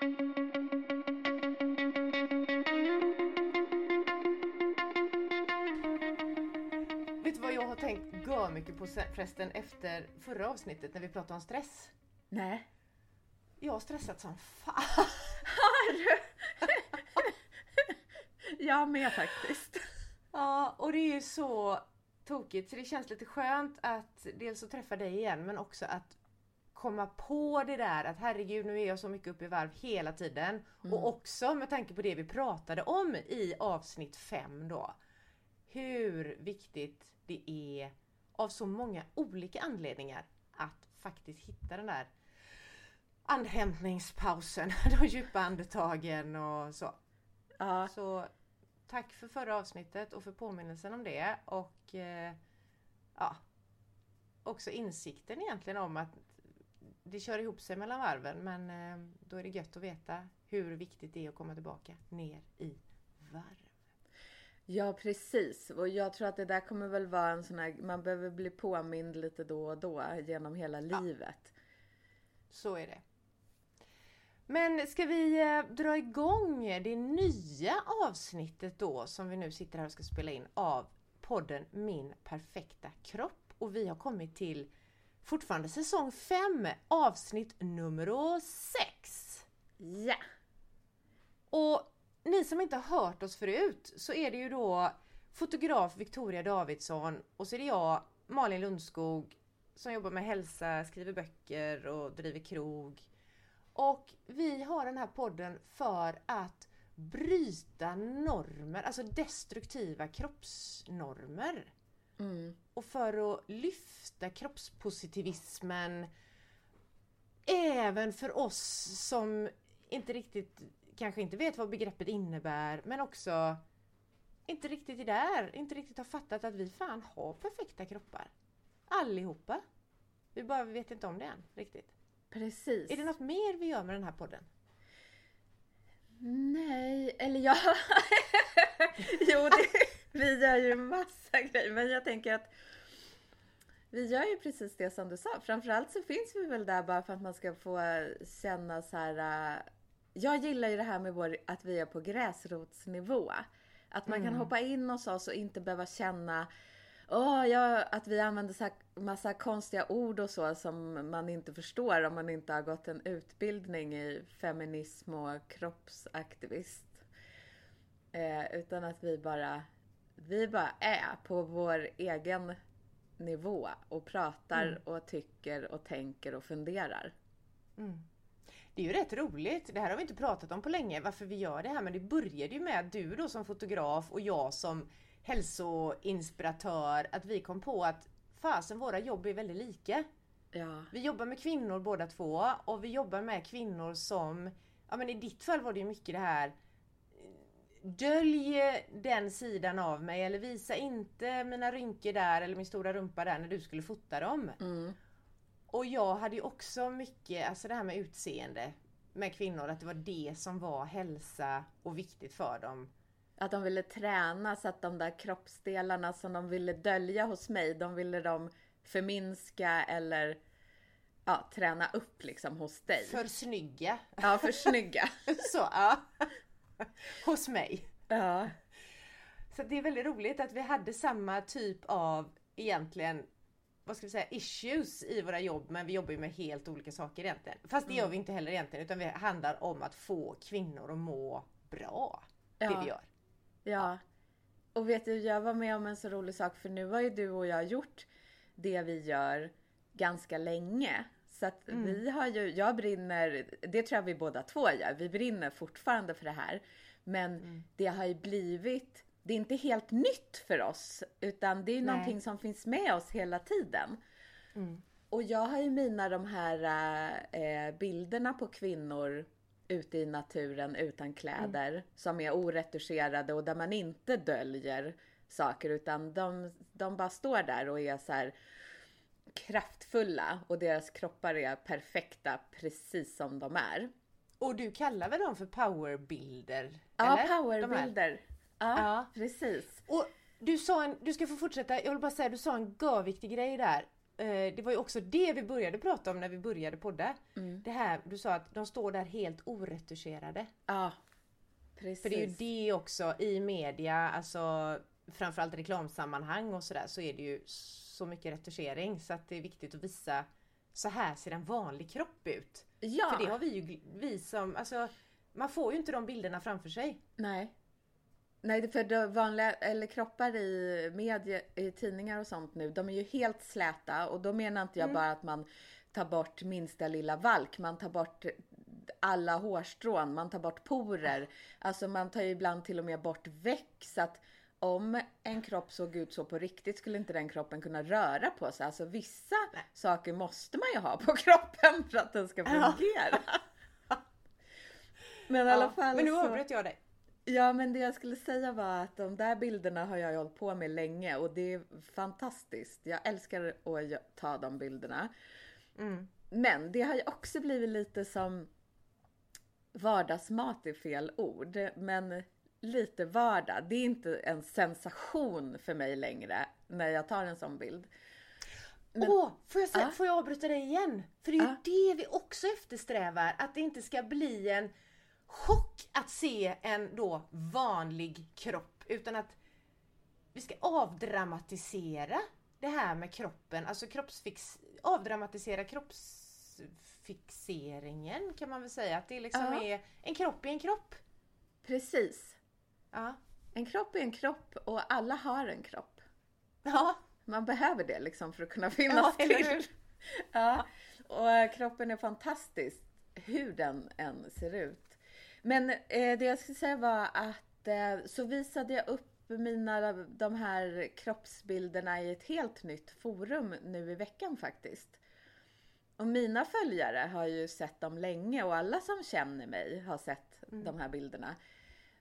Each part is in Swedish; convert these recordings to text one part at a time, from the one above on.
Vet du vad jag har tänkt gör mycket på förresten efter förra avsnittet när vi pratade om stress? Nej. Jag har stressat som fan. Har du? jag med faktiskt. Ja, och det är ju så tokigt så det känns lite skönt att dels att träffa dig igen men också att komma på det där att herregud nu är jag så mycket uppe i varv hela tiden. Och också med tanke på det vi pratade om i avsnitt 5 då. Hur viktigt det är av så många olika anledningar att faktiskt hitta den där andhämtningspausen, de djupa andetagen och så. Ja, Så tack för förra avsnittet och för påminnelsen om det och eh, ja, också insikten egentligen om att det kör ihop sig mellan varven men eh, då är det gött att veta hur viktigt det är att komma tillbaka ner i varv. ja, precis. Och jag tror att det där kommer väl vara en sån här, man behöver bli påmind lite då och då genom hela livet. Så är det. Men ska vi eh, dra igång det nya avsnittet då som vi nu sitter här och ska spela in av podden Min perfekta kropp. Och vi har kommit till fortfarande säsong 5 avsnitt nummer 6. Ja! Och ni som inte har hört oss förut så är det ju då fotograf Victoria Davidsson och så är det jag Malin Lundskog som jobbar med hälsa, skriver böcker och driver krog. Och vi har den här podden för att bryta normer, alltså destruktiva kroppsnormer. Mm. Och för att lyfta kroppspositivismen även för oss som inte riktigt, kanske inte vet vad begreppet innebär men också inte riktigt är där, inte riktigt har fattat att vi fan har perfekta kroppar. Allihopa. Vi bara vet inte om det än riktigt. Precis. Är det något mer vi gör med den här podden? Nej, eller ja. jo, det, vi gör ju massa grejer. Men jag tänker att vi gör ju precis det som du sa. Framförallt så finns vi väl där bara för att man ska få känna så här. äh, Jag gillar ju det här med vår, att vi är på gräsrotsnivå. Att man kan hoppa in hos oss och inte behöva känna Åh, ja, att vi använder så massa konstiga ord och så som man inte förstår om man inte har gått en utbildning i feminism och kroppsaktivist. Eh, utan att vi bara, vi bara är på vår egen nivå och pratar och tycker och tänker och funderar. Det är ju rätt roligt. Det här har vi inte pratat om på länge varför vi gör det här men det började ju med du då som fotograf och jag som hälsoinspiratör att vi kom på att fasen våra jobb är väldigt lika. Ja, Vi jobbar med kvinnor båda två och vi jobbar med kvinnor som, ja men i ditt fall var det ju mycket det här Dölj den sidan av mig eller visa inte mina rynkor där eller min stora rumpa där när du skulle fota dem. mm, Och jag hade ju också mycket, alltså det här med utseende med kvinnor, att det var det som var hälsa och viktigt för dem. Att de ville träna så att de där kroppsdelarna som de ville dölja hos mig, de ville de förminska eller ja, träna upp liksom hos dig. För snygga. Ja, för snygga. Så, ja. Hos mig. Ja, Så det är väldigt roligt att vi hade samma typ av egentligen vad ska vi säga, issues i våra jobb men vi jobbar ju med helt olika saker egentligen. Fast det gör vi inte heller egentligen utan det handlar om att få kvinnor att må bra. Det Ja. vi gör. Ja. Och vet du, jag var med om en så rolig sak för nu har ju du och jag gjort det vi gör ganska länge. Så att vi har ju, jag brinner, det tror jag vi båda två gör, vi brinner fortfarande för det här. Men det har ju blivit, det är inte helt nytt för oss, utan det är ju Nej. någonting som finns med oss hela tiden. Och jag har ju mina de här eh, bilderna på kvinnor ute i naturen utan kläder som är oretuscherade och där man inte döljer saker utan de, de bara står där och är så här kraftfulla och deras kroppar är perfekta precis som de är. Och du kallar väl dem för powerbilder? Ja, powerbilder. Ja, Ja. precis. Och du sa en, du ska få fortsätta, jag vill bara säga du sa en görviktig grej där. Eh, det var ju också det vi började prata om när vi började podda. Mm. Det här, du sa att de står där helt oretuscherade. Ja, precis. För det är ju det också i media, alltså framförallt reklamsammanhang och sådär så är det ju så mycket retuschering så att det är viktigt att visa så här ser en vanlig kropp ut. Ja, För det har vi ju, vi som, alltså man får ju inte de bilderna framför sig. nej. Nej, för de vanliga, eller kroppar i media, i tidningar och sånt nu, de är ju helt släta och då menar inte jag Mm. bara att man tar bort minsta lilla valk, man tar bort alla hårstrån, man tar bort porer. Alltså man tar ju ibland till och med bort väck så att om en kropp såg ut så på riktigt skulle inte den kroppen kunna röra på sig. Alltså vissa saker måste man ju ha på kroppen för att den ska Ja. fungera. Men i alla Ja, fall men nu så... avbröt jag dig. Ja, men det jag skulle säga var att de där bilderna har jag hållit på med länge och det är fantastiskt. Jag älskar att ta de bilderna. Mm. Men det har ju också blivit lite som vardagsmat är fel ord, men lite vardag. Det är inte en sensation för mig längre när jag tar en sån bild. Men- Åh, får, jag säga, Ja. får jag avbryta dig igen? För det är ju Ja. det vi också eftersträvar, att det inte ska bli en chock att se en då vanlig kropp utan att vi ska avdramatisera det här med kroppen, alltså kroppsfix, avdramatisera kroppsfixeringen kan man väl säga. Att det liksom Ja. är en kropp i en kropp. Precis. Ja. En kropp är en kropp och alla har en kropp. Ja, Man behöver det liksom för att kunna finnas ja till. Ja, och kroppen är fantastisk hur den än ser ut. Men eh, det jag skulle säga var att eh, så visade jag upp mina, de här kroppsbilderna i ett helt nytt forum nu i veckan faktiskt. Och mina följare har ju sett dem länge och alla som känner mig har sett de här bilderna.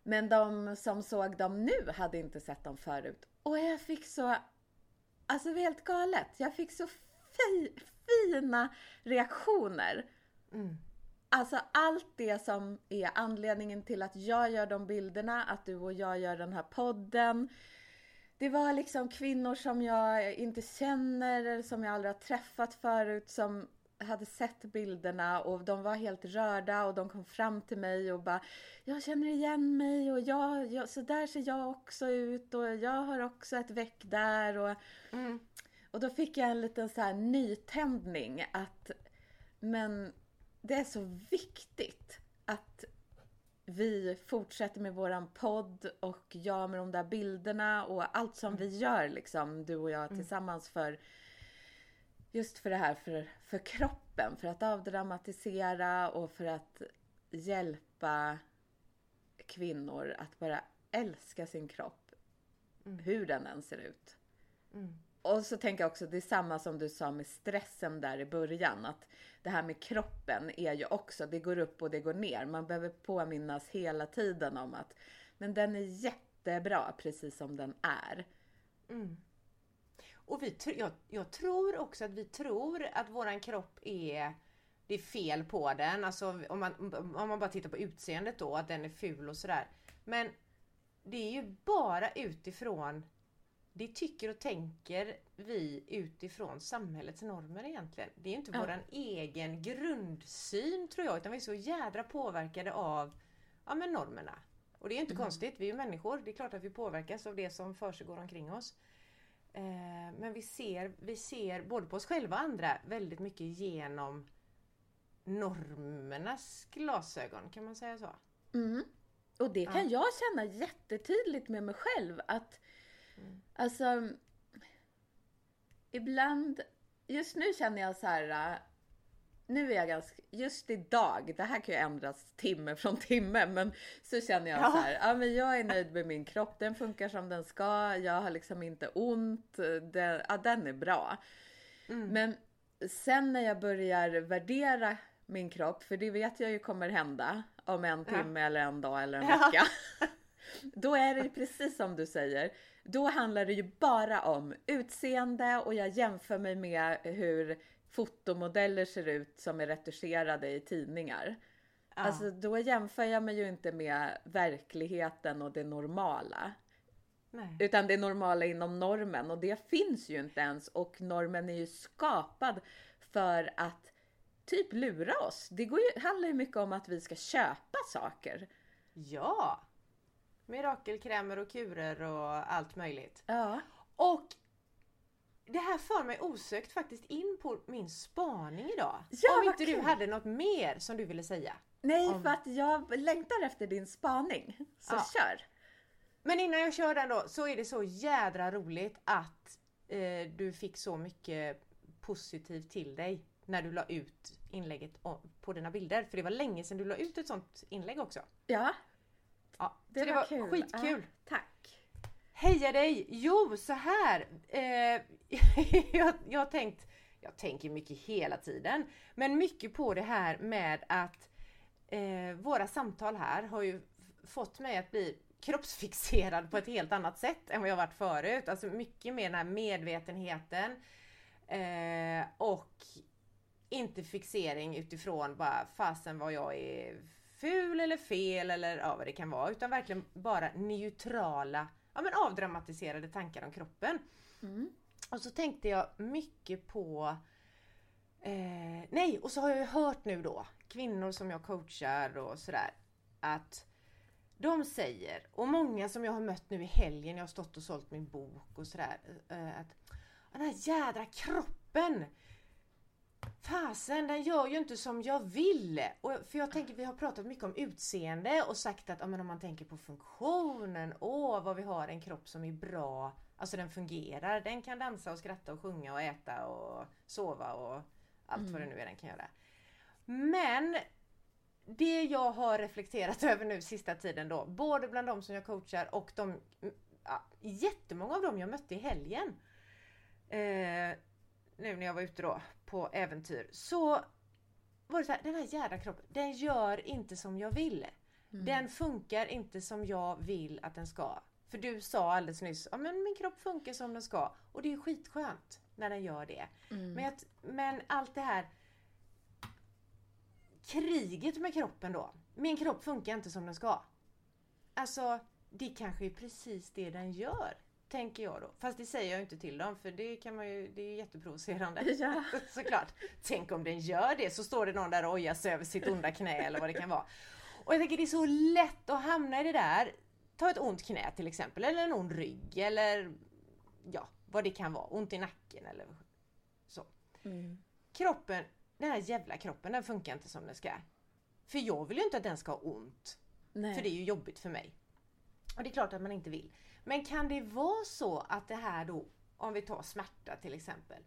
Men de som såg dem nu hade inte sett dem förut. Och jag fick så Alltså det var helt galet. Jag fick så fi, fina reaktioner. Mm. Alltså allt det som är anledningen till att jag gör de bilderna, att du och jag gör den här podden. Det var liksom kvinnor som jag inte känner, som jag aldrig har träffat förut, som hade sett bilderna och de var helt rörda och de kom fram till mig och bara Jag känner igen mig och jag, jag, så där ser jag också ut och jag har också ett väck där och Mm. och då fick jag en liten så här nytändning att men det är så viktigt att vi fortsätter med våran podd och jag med de där bilderna och allt som vi gör liksom, du och jag tillsammans för just för det här för, för kroppen, för att avdramatisera och för att hjälpa kvinnor att bara älska sin kropp, hur den än ser ut. Mm. Och så tänker jag också, det är samma som du sa med stressen där i början. Att det här med kroppen är ju också, det går upp och det går ner. Man behöver påminnas hela tiden om att men den är jättebra precis som den är. Mm. Och vi, jag, jag tror också att vi tror att våran kropp är det är fel på den, alltså om man, om man bara tittar på utseendet då, att den är ful och sådär. Men det är ju bara utifrån det tycker och tänker vi utifrån samhällets normer egentligen. Det är inte Ja. våran egen grundsyn tror jag, utan vi är så jädra påverkade av ja, men normerna. Och det är inte konstigt, vi är ju människor. Det är klart att vi påverkas av det som försiggår omkring oss. Eh, men vi ser, vi ser både på oss själva och andra väldigt mycket genom normernas glasögon, kan man säga så? Mm. Och det kan jag känna jättetydligt med mig själv att alltså ibland, just nu känner jag så här. äh, Nu är jag ganska, just idag, det här kan ju ändras timme från timme, men så känner jag Ja. så här, ja men jag är nöjd med min kropp, den funkar som den ska, jag har liksom inte ont, den, ja, den är bra. Men sen när jag börjar värdera min kropp, för det vet jag ju kommer hända om en Ja. timme eller en dag eller en Ja. vecka. Då är det ju precis som du säger. Då handlar det ju bara om utseende och jag jämför mig med hur fotomodeller ser ut som är retuscherade i tidningar. Ja. Alltså då jämför jag mig ju inte med verkligheten och det normala. Nej. Utan det normala inom normen och det finns ju inte ens och normen är ju skapad för att typ lura oss. Det går ju, handlar ju mycket om att vi ska köpa saker. Ja! Mirakelkrämer och kurer och allt möjligt. Ja. Och det här för mig osökt faktiskt in på min spaning idag. Ja, Om inte du kul. hade något mer som du ville säga. Nej, Om- för att jag längtar efter din spaning. Så Ja. kör! Men innan jag kör den då så är det så jädra roligt att eh, du fick så mycket positivt till dig när du la ut inlägget på dina bilder. För det var länge sedan du la ut ett sånt inlägg också. Ja, Ja, det, det var, var kul. skitkul. Ja, tack! Heja dig! Jo, så här. Eh, jag, jag har tänkt, jag tänker mycket hela tiden, men mycket på det här med att eh, våra samtal här har ju fått mig att bli kroppsfixerad på ett helt annat sätt än vad jag varit förut. Alltså mycket mer den här medvetenheten eh, och inte fixering utifrån bara fasen vad jag är ful eller fel eller ja, vad det kan vara. Utan verkligen bara neutrala, ja men avdramatiserade tankar om kroppen. Mm. Och så tänkte jag mycket på eh, Nej, och så har jag ju hört nu då kvinnor som jag coachar och sådär att de säger, och många som jag har mött nu i helgen, jag har stått och sålt min bok och sådär, eh, att den här jädra kroppen Fasen, den gör ju inte som jag vill! Och, för jag tänker, vi har pratat mycket om utseende och sagt att ja, men om man tänker på funktionen, åh vad vi har en kropp som är bra, alltså den fungerar, den kan dansa och skratta och sjunga och äta och sova och allt vad det nu är den kan göra. Men det jag har reflekterat över nu sista tiden då, både bland de som jag coachar och de ja, jättemånga av dem jag mötte i helgen. Eh, nu när jag var ute då på äventyr så var det så här, den här jädra kroppen, den gör inte som jag vill. Den funkar inte som jag vill att den ska. För du sa alldeles nyss, ja men min kropp funkar som den ska. Och det är skitskönt när den gör det. Mm. Men, jag, men allt det här kriget med kroppen då. Min kropp funkar inte som den ska. Alltså, det kanske är precis det den gör. Tänker jag då. Fast det säger jag inte till dem för det kan man ju, det är ju jätteprovocerande. Ja. Såklart. Tänk om den gör det så står det någon där och ojar sig över sitt onda knä eller vad det kan vara. Och jag tänker det är så lätt att hamna i det där. Ta ett ont knä till exempel eller en ond rygg eller ja, vad det kan vara. Ont i nacken eller så. Mm. Kroppen, den här jävla kroppen, den funkar inte som den ska. För jag vill ju inte att den ska ha ont. Nej. För det är ju jobbigt för mig. Och det är klart att man inte vill. Men kan det vara så att det här då, om vi tar smärta till exempel.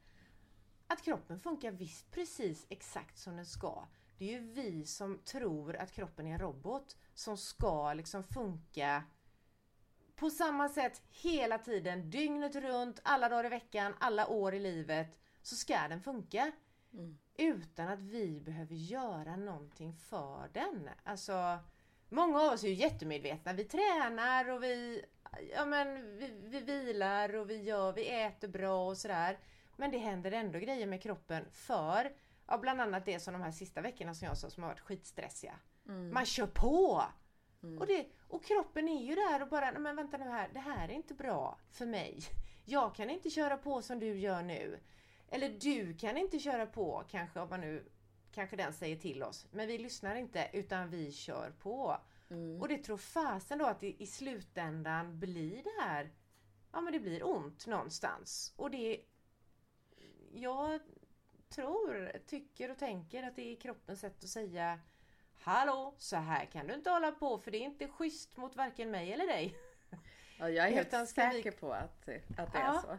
Att kroppen funkar visst precis exakt som den ska. Det är ju vi som tror att kroppen är en robot som ska liksom funka på samma sätt hela tiden, dygnet runt, alla dagar i veckan, alla år i livet. Så ska den funka. Mm. Utan att vi behöver göra någonting för den. Alltså, många av oss är ju jättemedvetna. Vi tränar och vi, ja, men, vi, vi vilar och vi, gör, vi äter bra och sådär. Men det händer ändå grejer med kroppen för ja, bland annat det som de här sista veckorna som jag sa som har varit skitstressiga. Mm. Man kör på! Och, det, och kroppen är ju där och bara, "Nej, men vänta nu här, det här är inte bra för mig. Jag kan inte köra på som du gör nu. Eller du kan inte köra på kanske om man nu, kanske den säger till oss. Men vi lyssnar inte utan vi kör på. Mm. Och det tror fasen då att det i slutändan blir det här, ja men det blir ont någonstans. Och det, jag tror, tycker och tänker att det är kroppens sätt att säga Hallå, så här kan du inte hålla på för det är inte schysst mot varken mig eller dig. Ja, jag är helt Utan ska vi- säker på att, att det Ja. är så.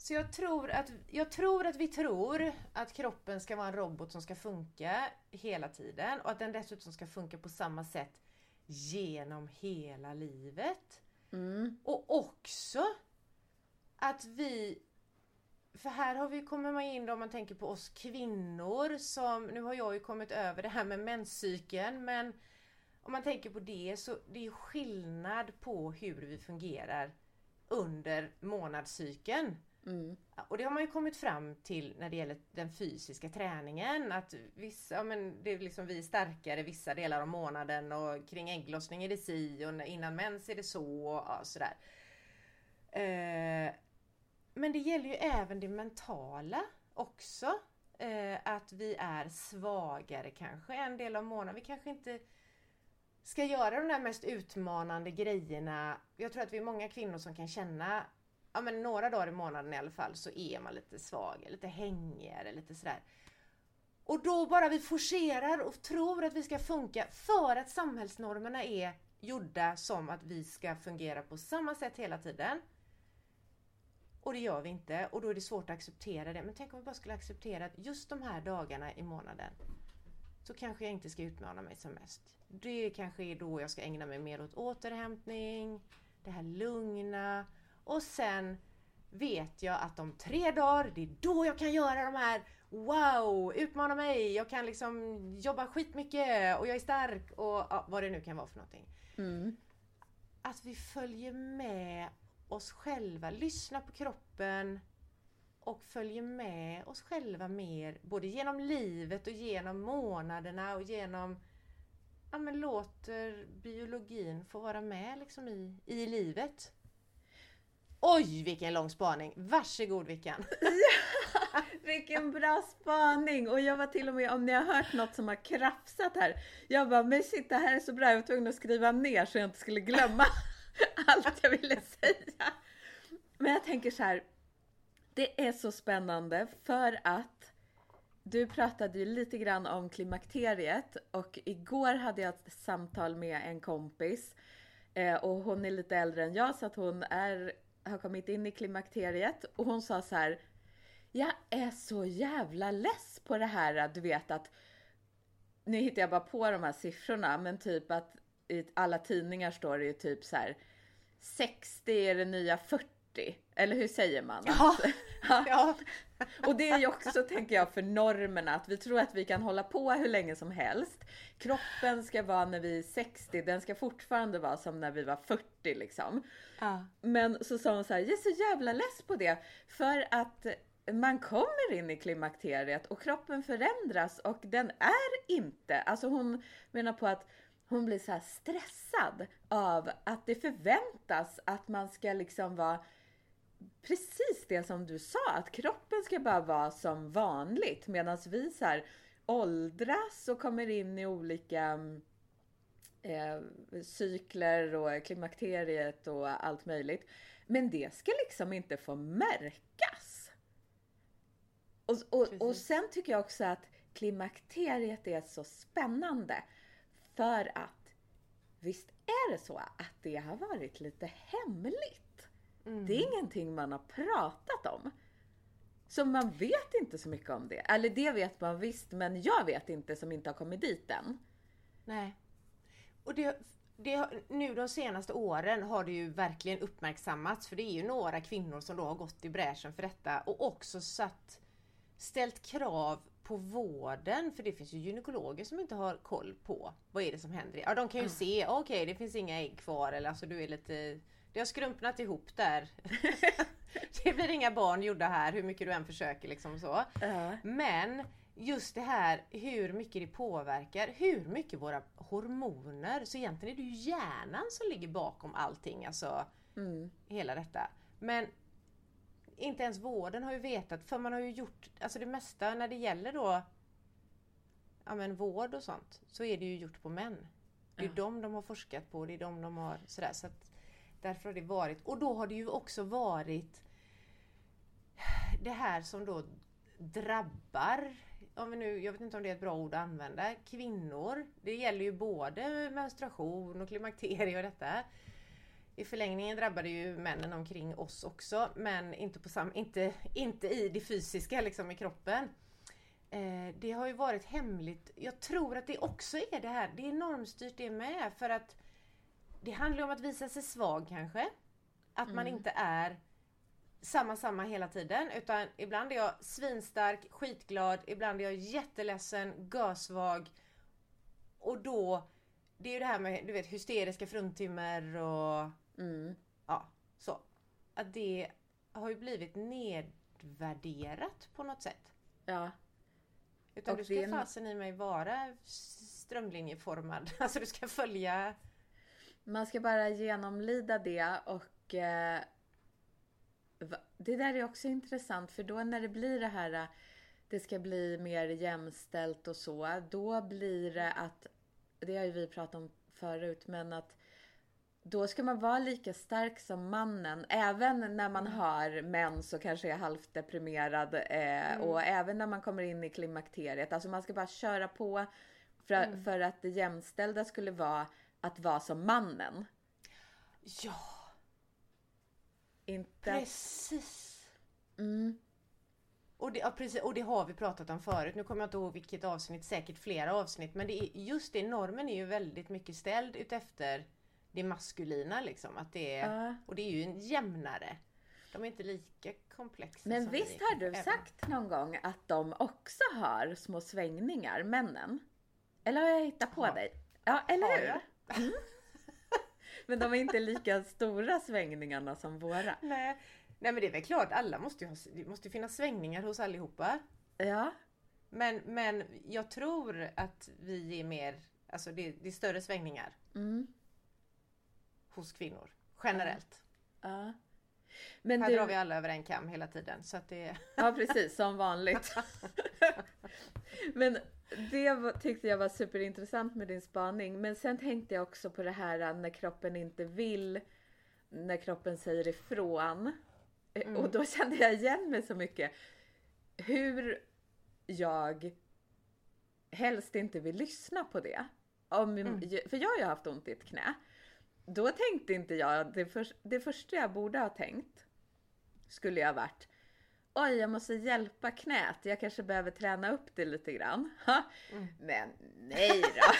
Så jag tror, att, jag tror att vi tror att kroppen ska vara en robot som ska funka hela tiden och att den dessutom ska funka på samma sätt genom hela livet. Mm. Och också att vi för här har vi, kommer man in då om man tänker på oss kvinnor som, nu har jag ju kommit över det här med menscykeln men om man tänker på det så det är skillnad på hur vi fungerar under månadscykeln. Mm. Och det har man ju kommit fram till när det gäller den fysiska träningen. Att vissa, ja, men det är liksom vi är starkare vissa delar av månaden och kring ägglossning är det si och innan mens är det så och ja, sådär. Eh, men det gäller ju även det mentala också. Eh, att vi är svagare kanske en del av månaden. Vi kanske inte ska göra de där mest utmanande grejerna. Jag tror att vi är många kvinnor som kan känna ja, men några dagar i månaden i alla fall så är man lite svag, lite hängigare, lite sådär. Och då bara vi forcerar och tror att vi ska funka för att samhällsnormerna är gjorda som att vi ska fungera på samma sätt hela tiden. Och det gör vi inte och då är det svårt att acceptera det. Men tänk om vi bara skulle acceptera att just de här dagarna i månaden så kanske jag inte ska utmana mig som mest. Det kanske är då jag ska ägna mig mer åt återhämtning, det här lugna och sen vet jag att om tre dagar, det är då jag kan göra de här Wow! Utmana mig! Jag kan liksom jobba skitmycket och jag är stark och ja, vad det nu kan vara för någonting. Mm. Att vi följer med oss själva, lyssnar på kroppen och följer med oss själva mer både genom livet och genom månaderna och genom ja, men låter biologin få vara med liksom i, i livet. Oj vilken lång spaning! Varsågod Vickan! Vilken bra spaning! Och jag var till och med, om ni har hört något som har krafsat här, jag bara, men shit det här är så bra, jag var tvungen att skriva ner så jag inte skulle glömma allt jag ville säga. Men jag tänker så här, det är så spännande för att du pratade ju lite grann om klimakteriet och igår hade jag ett samtal med en kompis eh, och hon är lite äldre än jag så att hon är, har kommit in i klimakteriet och hon sa så här jag är så jävla less på det här, att du vet att nu hittar jag bara på de här siffrorna, men typ att i alla tidningar står det ju typ så här 60 är det nya 40. Eller hur säger man? Ja. ja. Och det är ju också, tänker jag, för normerna. Att vi tror att vi kan hålla på hur länge som helst. Kroppen ska vara när vi är 60, den ska fortfarande vara som när vi var 40 liksom. Ja. Men så sa hon så här, jag är så jävla less på det. För att man kommer in i klimakteriet och kroppen förändras och den är inte, alltså hon menar på att hon blir så här stressad av att det förväntas att man ska liksom vara precis det som du sa, att kroppen ska bara vara som vanligt medan vi så här åldras och kommer in i olika eh, cykler och klimakteriet och allt möjligt. Men det ska liksom inte få märkas. Och, och, och sen tycker jag också att klimakteriet är så spännande. För att visst är det så att det har varit lite hemligt. Mm. Det är ingenting man har pratat om. Så man vet inte så mycket om det. Eller det vet man visst, men jag vet inte som inte har kommit dit än. Nej. Och det, det, nu de senaste åren har det ju verkligen uppmärksammats för det är ju några kvinnor som då har gått i bräschen för detta och också satt ställt krav på vården, för det finns ju gynekologer som inte har koll på vad är det som händer. Ja, de kan ju Mm. se, okej det finns inga ägg kvar eller alltså du är lite det har skrumpnat ihop där. det blir inga barn gjorda här hur mycket du än försöker liksom så. Men just det här hur mycket det påverkar, hur mycket våra hormoner, så egentligen är det ju hjärnan som ligger bakom allting, alltså Mm. hela detta. Men inte ens vården har ju vetat, för man har ju gjort, alltså det mesta när det gäller då ja men vård och sånt, så är det ju gjort på män. Det är Ja. de de har forskat på, det är de de har sådär. Så att därför har det varit, och då har det ju också varit det här som då drabbar, om vi nu, jag vet inte om det är ett bra ord att använda, kvinnor. Det gäller ju både menstruation och klimakterie och detta. I förlängningen drabbar det ju männen omkring oss också men inte, på sam, inte, inte i det fysiska liksom i kroppen. Eh, det har ju varit hemligt. Jag tror att det också är det här, det är normstyrt det med för att det handlar om att visa sig svag kanske. Att man Mm. inte är samma samma hela tiden utan ibland är jag svinstark, skitglad, ibland är jag jätteledsen, görsvag. Och då, det är ju det här med du vet hysteriska fruntimmer och Mm. ja, så. Att det har ju blivit nedvärderat på något sätt. Ja. Utan Och du ska det fasen i mig vara strömlinjeformad. Alltså du ska följa... Man ska bara genomlida det och eh, det där är också intressant för då när det blir det här eh, det ska bli mer jämställt och så, då blir det att, det har ju vi pratat om förut, men att då ska man vara lika stark som mannen, även när man har mens och kanske är halvt deprimerad eh, och även när man kommer in i klimakteriet. Alltså man ska bara köra på för, för att det jämställda skulle vara att vara som mannen. Ja, Inte... precis! Mm, Och det, ja, precis! och det har vi pratat om förut. Nu kommer jag inte ihåg vilket avsnitt, säkert flera avsnitt. Men det är, just det, normen är ju väldigt mycket ställd utefter det maskulina liksom. Att det är, Ja. Och det är ju en jämnare. De är inte lika komplexa Men visst vi. har du Även- sagt någon gång att de också har små svängningar, männen? Eller har jag hittat på Har- dig? Ja, eller hur? Men de är inte lika stora svängningarna som våra. Nej. Nej men det är väl klart, alla måste ju ha, det måste finnas svängningar hos allihopa. Ja, Men, men jag tror att vi är mer, alltså det, det är större svängningar mm, hos kvinnor. Generellt. ja. Men Här du, drar vi alla över en kam hela tiden. Så att det, Ja, precis. Som vanligt. Men det var, tyckte jag var superintressant med din spaning. Men sen tänkte jag också på det här äh, när kroppen inte vill, när kroppen säger ifrån. Eh, Och då kände jag igen mig så mycket. Hur jag helst inte vill lyssna på det. Om, För jag har ju haft ont i ett knä. Då tänkte inte jag, det, för, det första jag borde ha tänkt skulle jag varit Oj, jag måste hjälpa knät. Jag kanske behöver träna upp det lite grann. Ha? Men nej då.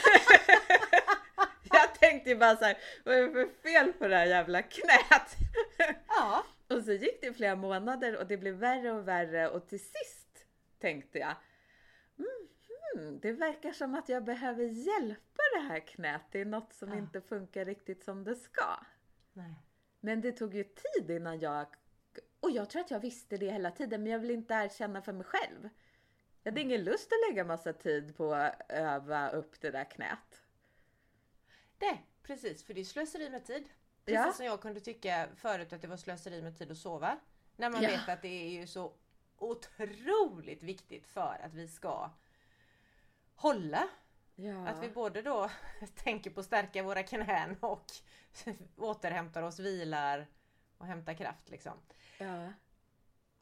jag tänkte ju bara så här, vad är det för fel på det här jävla knät? ja, och så gick det flera månader och det blev värre och värre och till sist tänkte jag mhm, det verkar som att jag behöver hjälpa det här knät. Det är något som Ja. inte funkar riktigt som det ska. nej. Men det tog ju tid innan jag... Och jag tror att jag visste det hela tiden men jag vill inte erkänna för mig själv. Jag hade ingen lust att lägga massa tid på att öva upp det där knät. Nej, precis. För det är slöseri med tid. Precis Ja. som jag kunde tycka förut att det var slöseri med tid att sova. När man Ja. vet att det är ju så otroligt viktigt för att vi ska hålla. Ja. Att vi både då tänker på att stärka våra knän och återhämtar oss, vilar och hämtar kraft liksom. ja.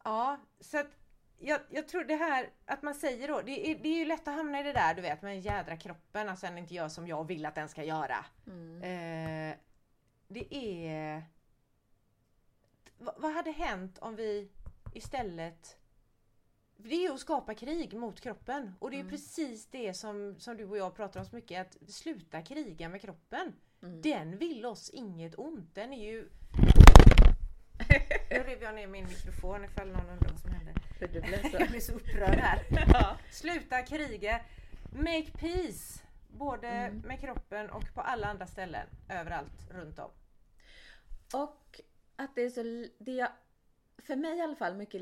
Ja, så att jag, jag tror det här att man säger då, det är, det är ju lätt att hamna i det där du vet med den jädra kroppen, att den inte gör som jag vill att den ska göra. Mm. Eh, det är... Va, vad hade hänt om vi istället... Det är att skapa krig mot kroppen och det är ju precis det som, som du och jag pratar om så mycket, att sluta kriga med kroppen. Mm. Den vill oss inget ont, den är ju... Nu rev jag ner min mikrofon ifall någon undrar vad som hände. För du blev så... Jag blir så upprörd här. ja. Sluta kriga. Make peace. Både Mm. med kroppen och på alla andra ställen. Överallt runt om. Och att det är så... Det är, för mig i alla fall, mycket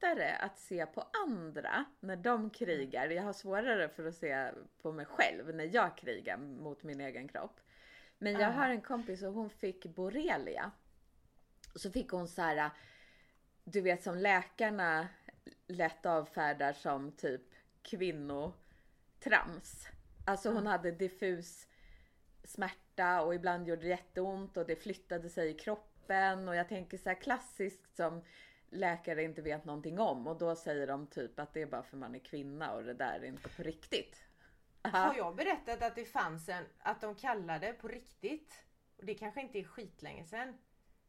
lättare att se på andra när de krigar. Jag har svårare för att se på mig själv när jag krigar mot min egen kropp. Men jag Ja. har en kompis och hon fick borrelia. Så fick hon så här, du vet som läkarna lätt avfärdar som typ kvinnotrams. Alltså hon hade diffus smärta och ibland gjorde det jätteont och det flyttade sig i kroppen och jag tänker så här klassiskt som läkare inte vet någonting om och då säger de typ att det är bara för man är kvinna och det där är inte på riktigt. Har jag berättat att det fanns en, att de kallade på riktigt, och det kanske inte är skitlänge sedan.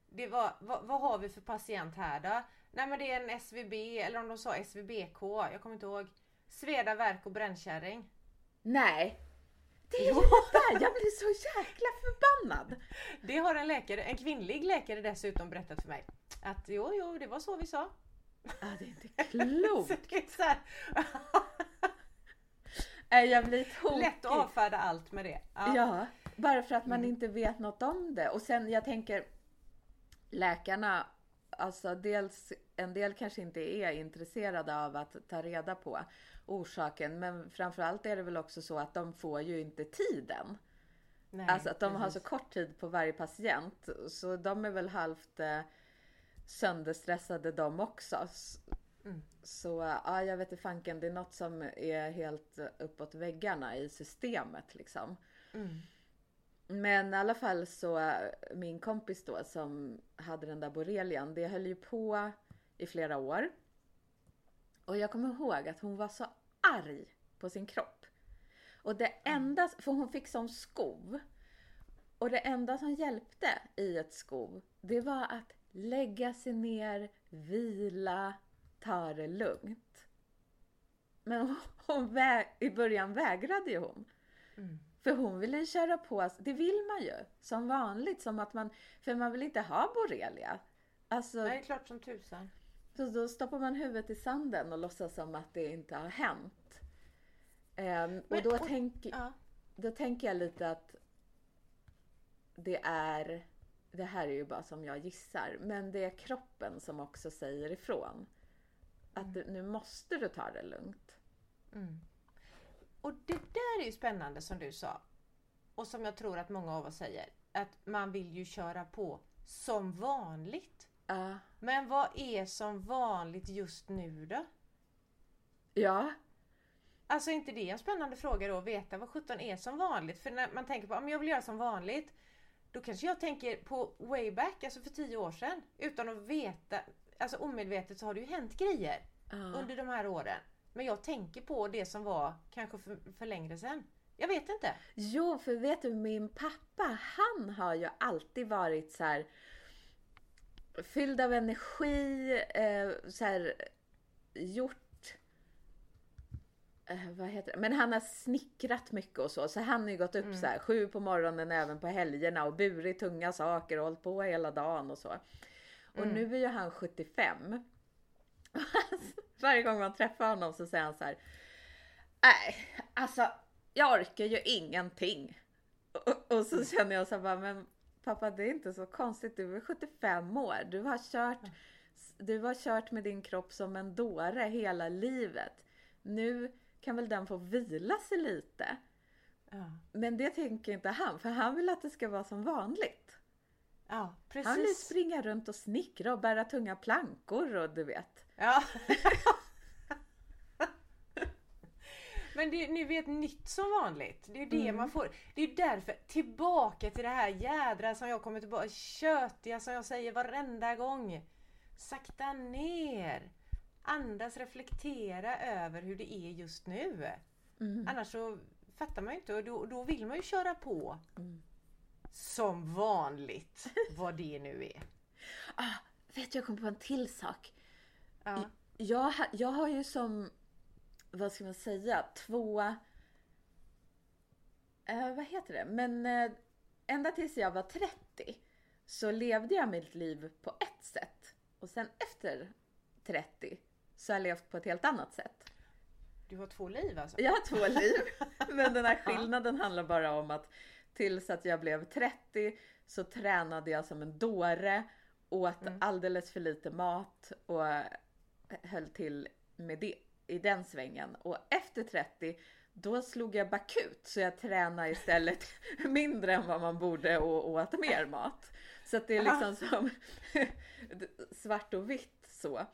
Det var, vad, vad har vi för patient här då? Nej men det är en SVB, eller om de sa SVBK, jag kommer inte ihåg. Sveda, värk och brännkärring. Nej! Det är ju det jag blir så jäkla förbannad! Det har en läkare, en kvinnlig läkare dessutom berättat för mig. Att jo, jo, det var så vi sa. Ja, det är inte klokt! Så Nej, jag blir tokig. lätt att avfärda allt med det. Ja. Ja, bara för att man inte vet något om det. Och sen jag tänker läkarna alltså dels, en del kanske inte är intresserade av att ta reda på orsaken. Men framförallt är det väl också så att de får ju inte tiden. Nej, alltså att de har så precis. kort tid på varje patient. Så de är väl halvt eh, sönderstressade de också. Mm. Så ja, jag vet inte fanken. Det är något som är helt uppåt väggarna i systemet liksom. Mm. Men i alla fall så, min kompis då som hade den där borrelian, det höll ju på i flera år. Och jag kommer ihåg att hon var så arg på sin kropp. Och det enda, för hon fick som skov. Och det enda som hjälpte i ett skov, det var att lägga sig ner, vila, ta det lugnt. Men hon vä- i början vägrade ju hon. Mm. För hon ville köra på, det vill man ju. Som vanligt, som att man, för man vill inte ha borrelia. Alltså, Nej, klart som tusan. så då stoppar man huvudet i sanden och låtsas som att det inte har hänt. Ehm, och då, och- tänk, Ja. då tänker jag lite att det är, det här är ju bara som jag gissar, men det är kroppen som också säger ifrån. Att du, nu måste du ta det lugnt. Mm. Och det där är ju spännande som du sa. Och som jag tror att många av oss säger. Att man vill ju köra på som vanligt. Ja. Men vad är som vanligt just nu då? ja, Alltså är inte det en spännande fråga då att veta vad 17 är som vanligt? För när man tänker på om jag vill göra som vanligt. Då kanske jag tänker på way back, alltså för 10 år sedan. Utan att veta, alltså omedvetet så har det ju hänt grejer ja. under de här åren. Men jag tänker på det som var kanske för, för längre sedan. Jag vet inte. Jo, för vet du, min pappa, han har ju alltid varit så här fylld av energi, eh, så här gjort eh, vad heter det? Men han har snickrat mycket och så. Så han har ju gått upp så här sju på morgonen även på helgerna och burit tunga saker och hållit på hela dagen och så. Och Mm. nu är ju han 75. Varje gång man träffar honom så säger han så här. Nej, alltså jag orkar ju ingenting. Och, och så känner jag så här bara, men pappa det är inte så konstigt. Du är 75 år. Du har kört, du har kört med din kropp som en dåre hela livet. Nu kan väl den få vila sig lite. Ja, Men det tänker inte han, för han vill att det ska vara som vanligt. Ja Han vill precis. springa runt och snickra och bära tunga plankor och du vet. Ja. Men det, nu är ett nytt som vanligt. Det är det Mm. man får. Det är därför, tillbaka till det här jädra som jag kommer tillbaka, köttiga som jag säger varenda gång. Sakta ner. Andas, reflektera över hur det är just nu. Mm. Annars så fattar man ju inte och då, då vill man ju köra på. Mm. Som vanligt, vad det nu är. Ah, vet du, jag kom på en till sak. Ja. Jag, jag har ju som, vad ska man säga, två... Eh, vad heter det? Men eh, ända tills jag var 30 så levde jag mitt liv på ett sätt. Och sen efter 30 så har jag levt på ett helt annat sätt. Du har två liv alltså? Jag har två liv. Men den här skillnaden handlar bara om att tills att jag blev 30 så tränade jag som en dåre, åt alldeles för lite mat och höll till med det i den svängen. Och efter 30 då slog jag bakut så jag tränade istället mindre än vad man borde och åt mer mat. Så att det är liksom som svart och vitt så.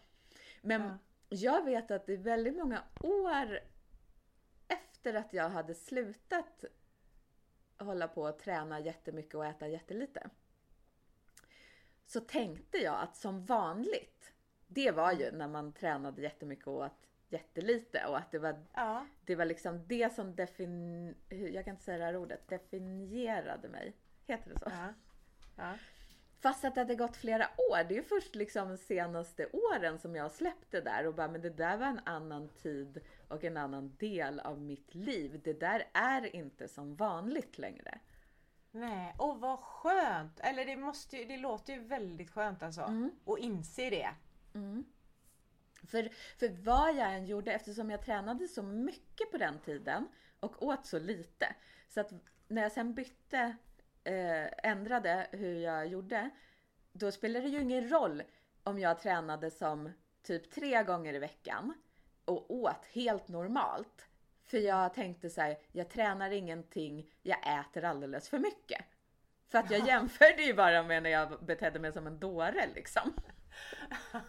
Men Ja. jag vet att det är väldigt många år efter att jag hade slutat hålla på och träna jättemycket och äta jättelite. Så tänkte jag att som vanligt, det var ju när man tränade jättemycket och åt jättelite och att det var, Ja. det var liksom det som defin... Jag kan inte säga det här ordet. Definierade mig. Heter det så? ja. ja. Fast att det hade gått flera år. Det är ju först liksom de senaste åren som jag släppte där och bara, men det där var en annan tid och en annan del av mitt liv. Det där är inte som vanligt längre. Nej, och vad skönt! Eller det, måste ju, det låter ju väldigt skönt alltså. Mm. Och inse det. För, för vad jag än gjorde, eftersom jag tränade så mycket på den tiden och åt så lite. Så att när jag sen bytte, eh, ändrade hur jag gjorde, då spelade det ju ingen roll om jag tränade som typ tre gånger i veckan och åt helt normalt. För jag tänkte så här, jag tränar ingenting, jag äter alldeles för mycket. För att jag jämförde ju bara med när jag betedde mig som en dåre liksom.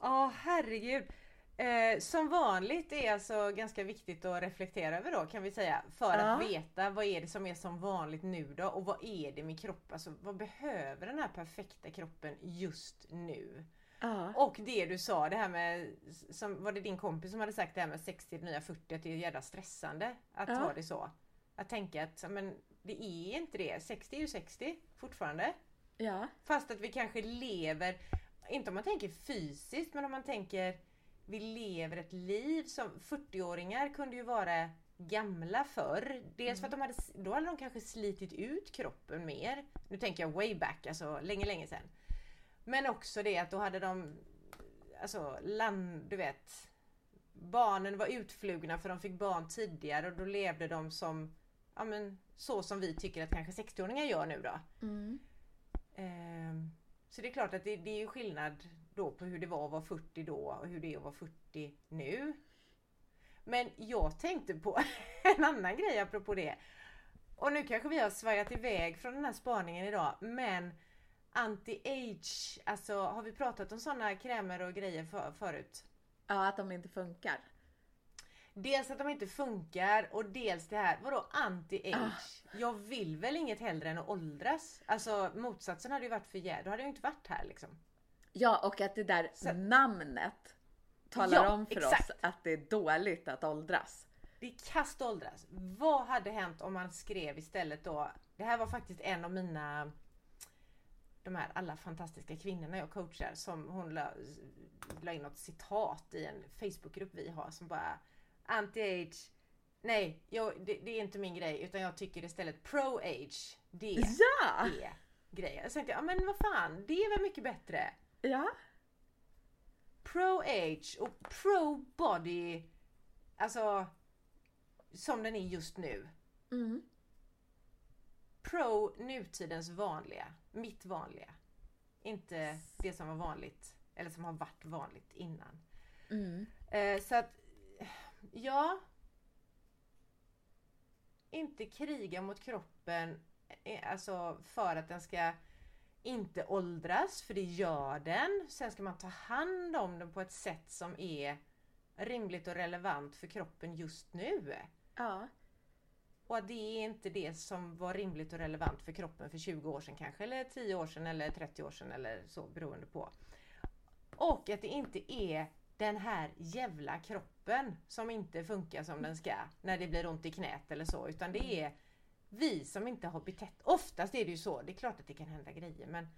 Ja, oh, herregud. Eh, som vanligt är alltså ganska viktigt att reflektera över då kan vi säga. För ja. att veta vad är det som är som vanligt nu då och vad är det med kroppen? Alltså vad behöver den här perfekta kroppen just nu? Ja. Och det du sa det här med, som, var det din kompis som hade sagt det här med 60 nya 40 att det är jävla stressande att ja. ha det så? Att tänka att men, det är inte det, 60 är ju 60 fortfarande. Ja. Fast att vi kanske lever, inte om man tänker fysiskt men om man tänker vi lever ett liv som 40-åringar kunde ju vara gamla förr. Dels för att de hade, då hade de kanske slitit ut kroppen mer. Nu tänker jag way back, alltså länge, länge sedan. Men också det att då hade de, alltså land, du vet, barnen var utflugna för de fick barn tidigare och då levde de som, ja men så som vi tycker att kanske 60-åringar gör nu då. Mm. Eh, så det är klart att det, det är ju skillnad då på hur det var att vara 40 då och hur det är att vara 40 nu. Men jag tänkte på en annan grej apropå det. Och nu kanske vi har svajat iväg från den här spaningen idag men Anti-age, alltså har vi pratat om sådana krämer och grejer för, förut? Ja, att de inte funkar. Dels att de inte funkar och dels det här, vadå anti-age? Ah. Jag vill väl inget hellre än att åldras? Alltså motsatsen hade ju varit för jävligt, då hade jag inte varit här liksom. Ja, och att det där Så. namnet talar ja, om för exakt. oss att det är dåligt att åldras. Det är kast åldras. Vad hade hänt om man skrev istället då, det här var faktiskt en av mina de här alla fantastiska kvinnorna jag coachar som hon la, la in något citat i en Facebookgrupp vi har som bara Anti-age Nej, jag, det, det, är inte min grej utan jag tycker istället pro-age. Det ja! är grejen. Jag tänkte, ja men vad fan, det är väl mycket bättre? Ja. Pro-age och pro-body, alltså som den är just nu. Mm. Pro nutidens vanliga, mitt vanliga. Inte det som var vanligt eller som har varit vanligt innan. Mm. Eh, så att, ja. Inte kriga mot kroppen eh, alltså för att den ska inte åldras, för det gör den. Sen ska man ta hand om den på ett sätt som är rimligt och relevant för kroppen just nu. Ja. Och det är inte det som var rimligt och relevant för kroppen för 20 år sedan kanske, eller 10 år sedan eller 30 år sedan eller så beroende på. Och att det inte är den här jävla kroppen som inte funkar som den ska när det blir ont i knät eller så, utan det är vi som inte har betett Oftast är det ju så, det är klart att det kan hända grejer men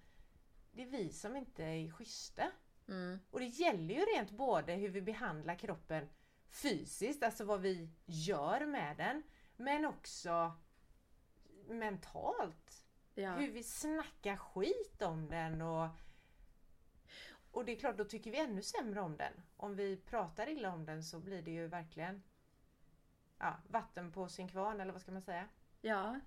det är vi som inte är schyssta. Mm. Och det gäller ju rent både hur vi behandlar kroppen fysiskt, alltså vad vi gör med den, men också mentalt. Ja. Hur vi snackar skit om den och och det är klart, då tycker vi ännu sämre om den. Om vi pratar illa om den så blir det ju verkligen ja, vatten på sin kvarn eller vad ska man säga? Ja,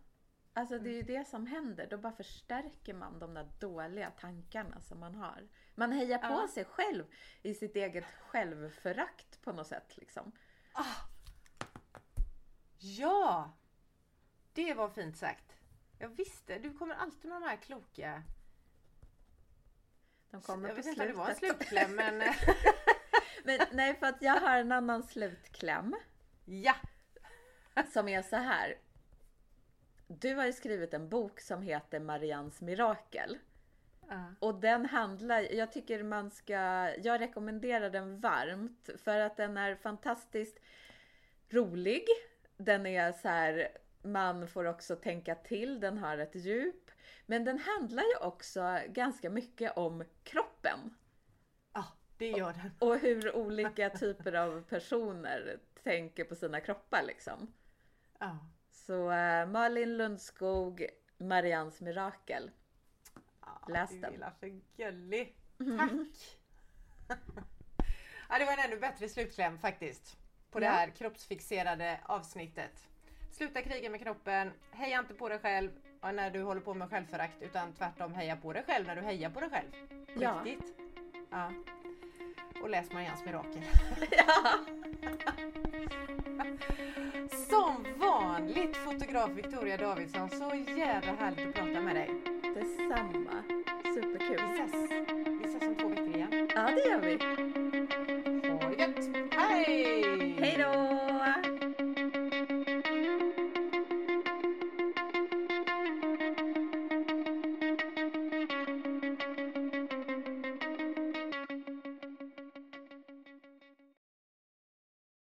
alltså det är ju mm. det som händer. Då bara förstärker man de där dåliga tankarna som man har. Man hejar på ja. sig själv i sitt eget självförakt på något sätt liksom. Ah. Ja! Det var fint sagt. Jag visste, du kommer alltid med de här kloka... De kommer jag på vet inte om det var en slutkläm men... men... Nej, för att jag har en annan slutkläm. Ja! Som är så här. Du har ju skrivit en bok som heter Marians mirakel. Uh. Och den handlar, jag tycker man ska, jag rekommenderar den varmt för att den är fantastiskt rolig. Den är så här, man får också tänka till, den har ett djup. Men den handlar ju också ganska mycket om kroppen. Ja, det gör den. Och hur olika typer av personer tänker på sina kroppar liksom. Ja. Så uh, Malin Lundskog, Marians mirakel. Läs den. Du är så gullig. Tack! ja, det var en ännu bättre slutkläm faktiskt. På ja. det här kroppsfixerade avsnittet. Sluta kriga med kroppen. Heja inte på dig själv. när du håller på med självförakt utan tvärtom heja på dig själv när du hejar på dig själv. På Ja. Riktigt. Ja. Och läs Marians mirakel. Ja. Som vanligt fotograf Victoria Davidsson, så jävla härligt att prata med dig. Detsamma. Vi Superkul. ses, vi ses om två veckor igen. Ja, det gör vi. Ha det gött! Hej! Hej då!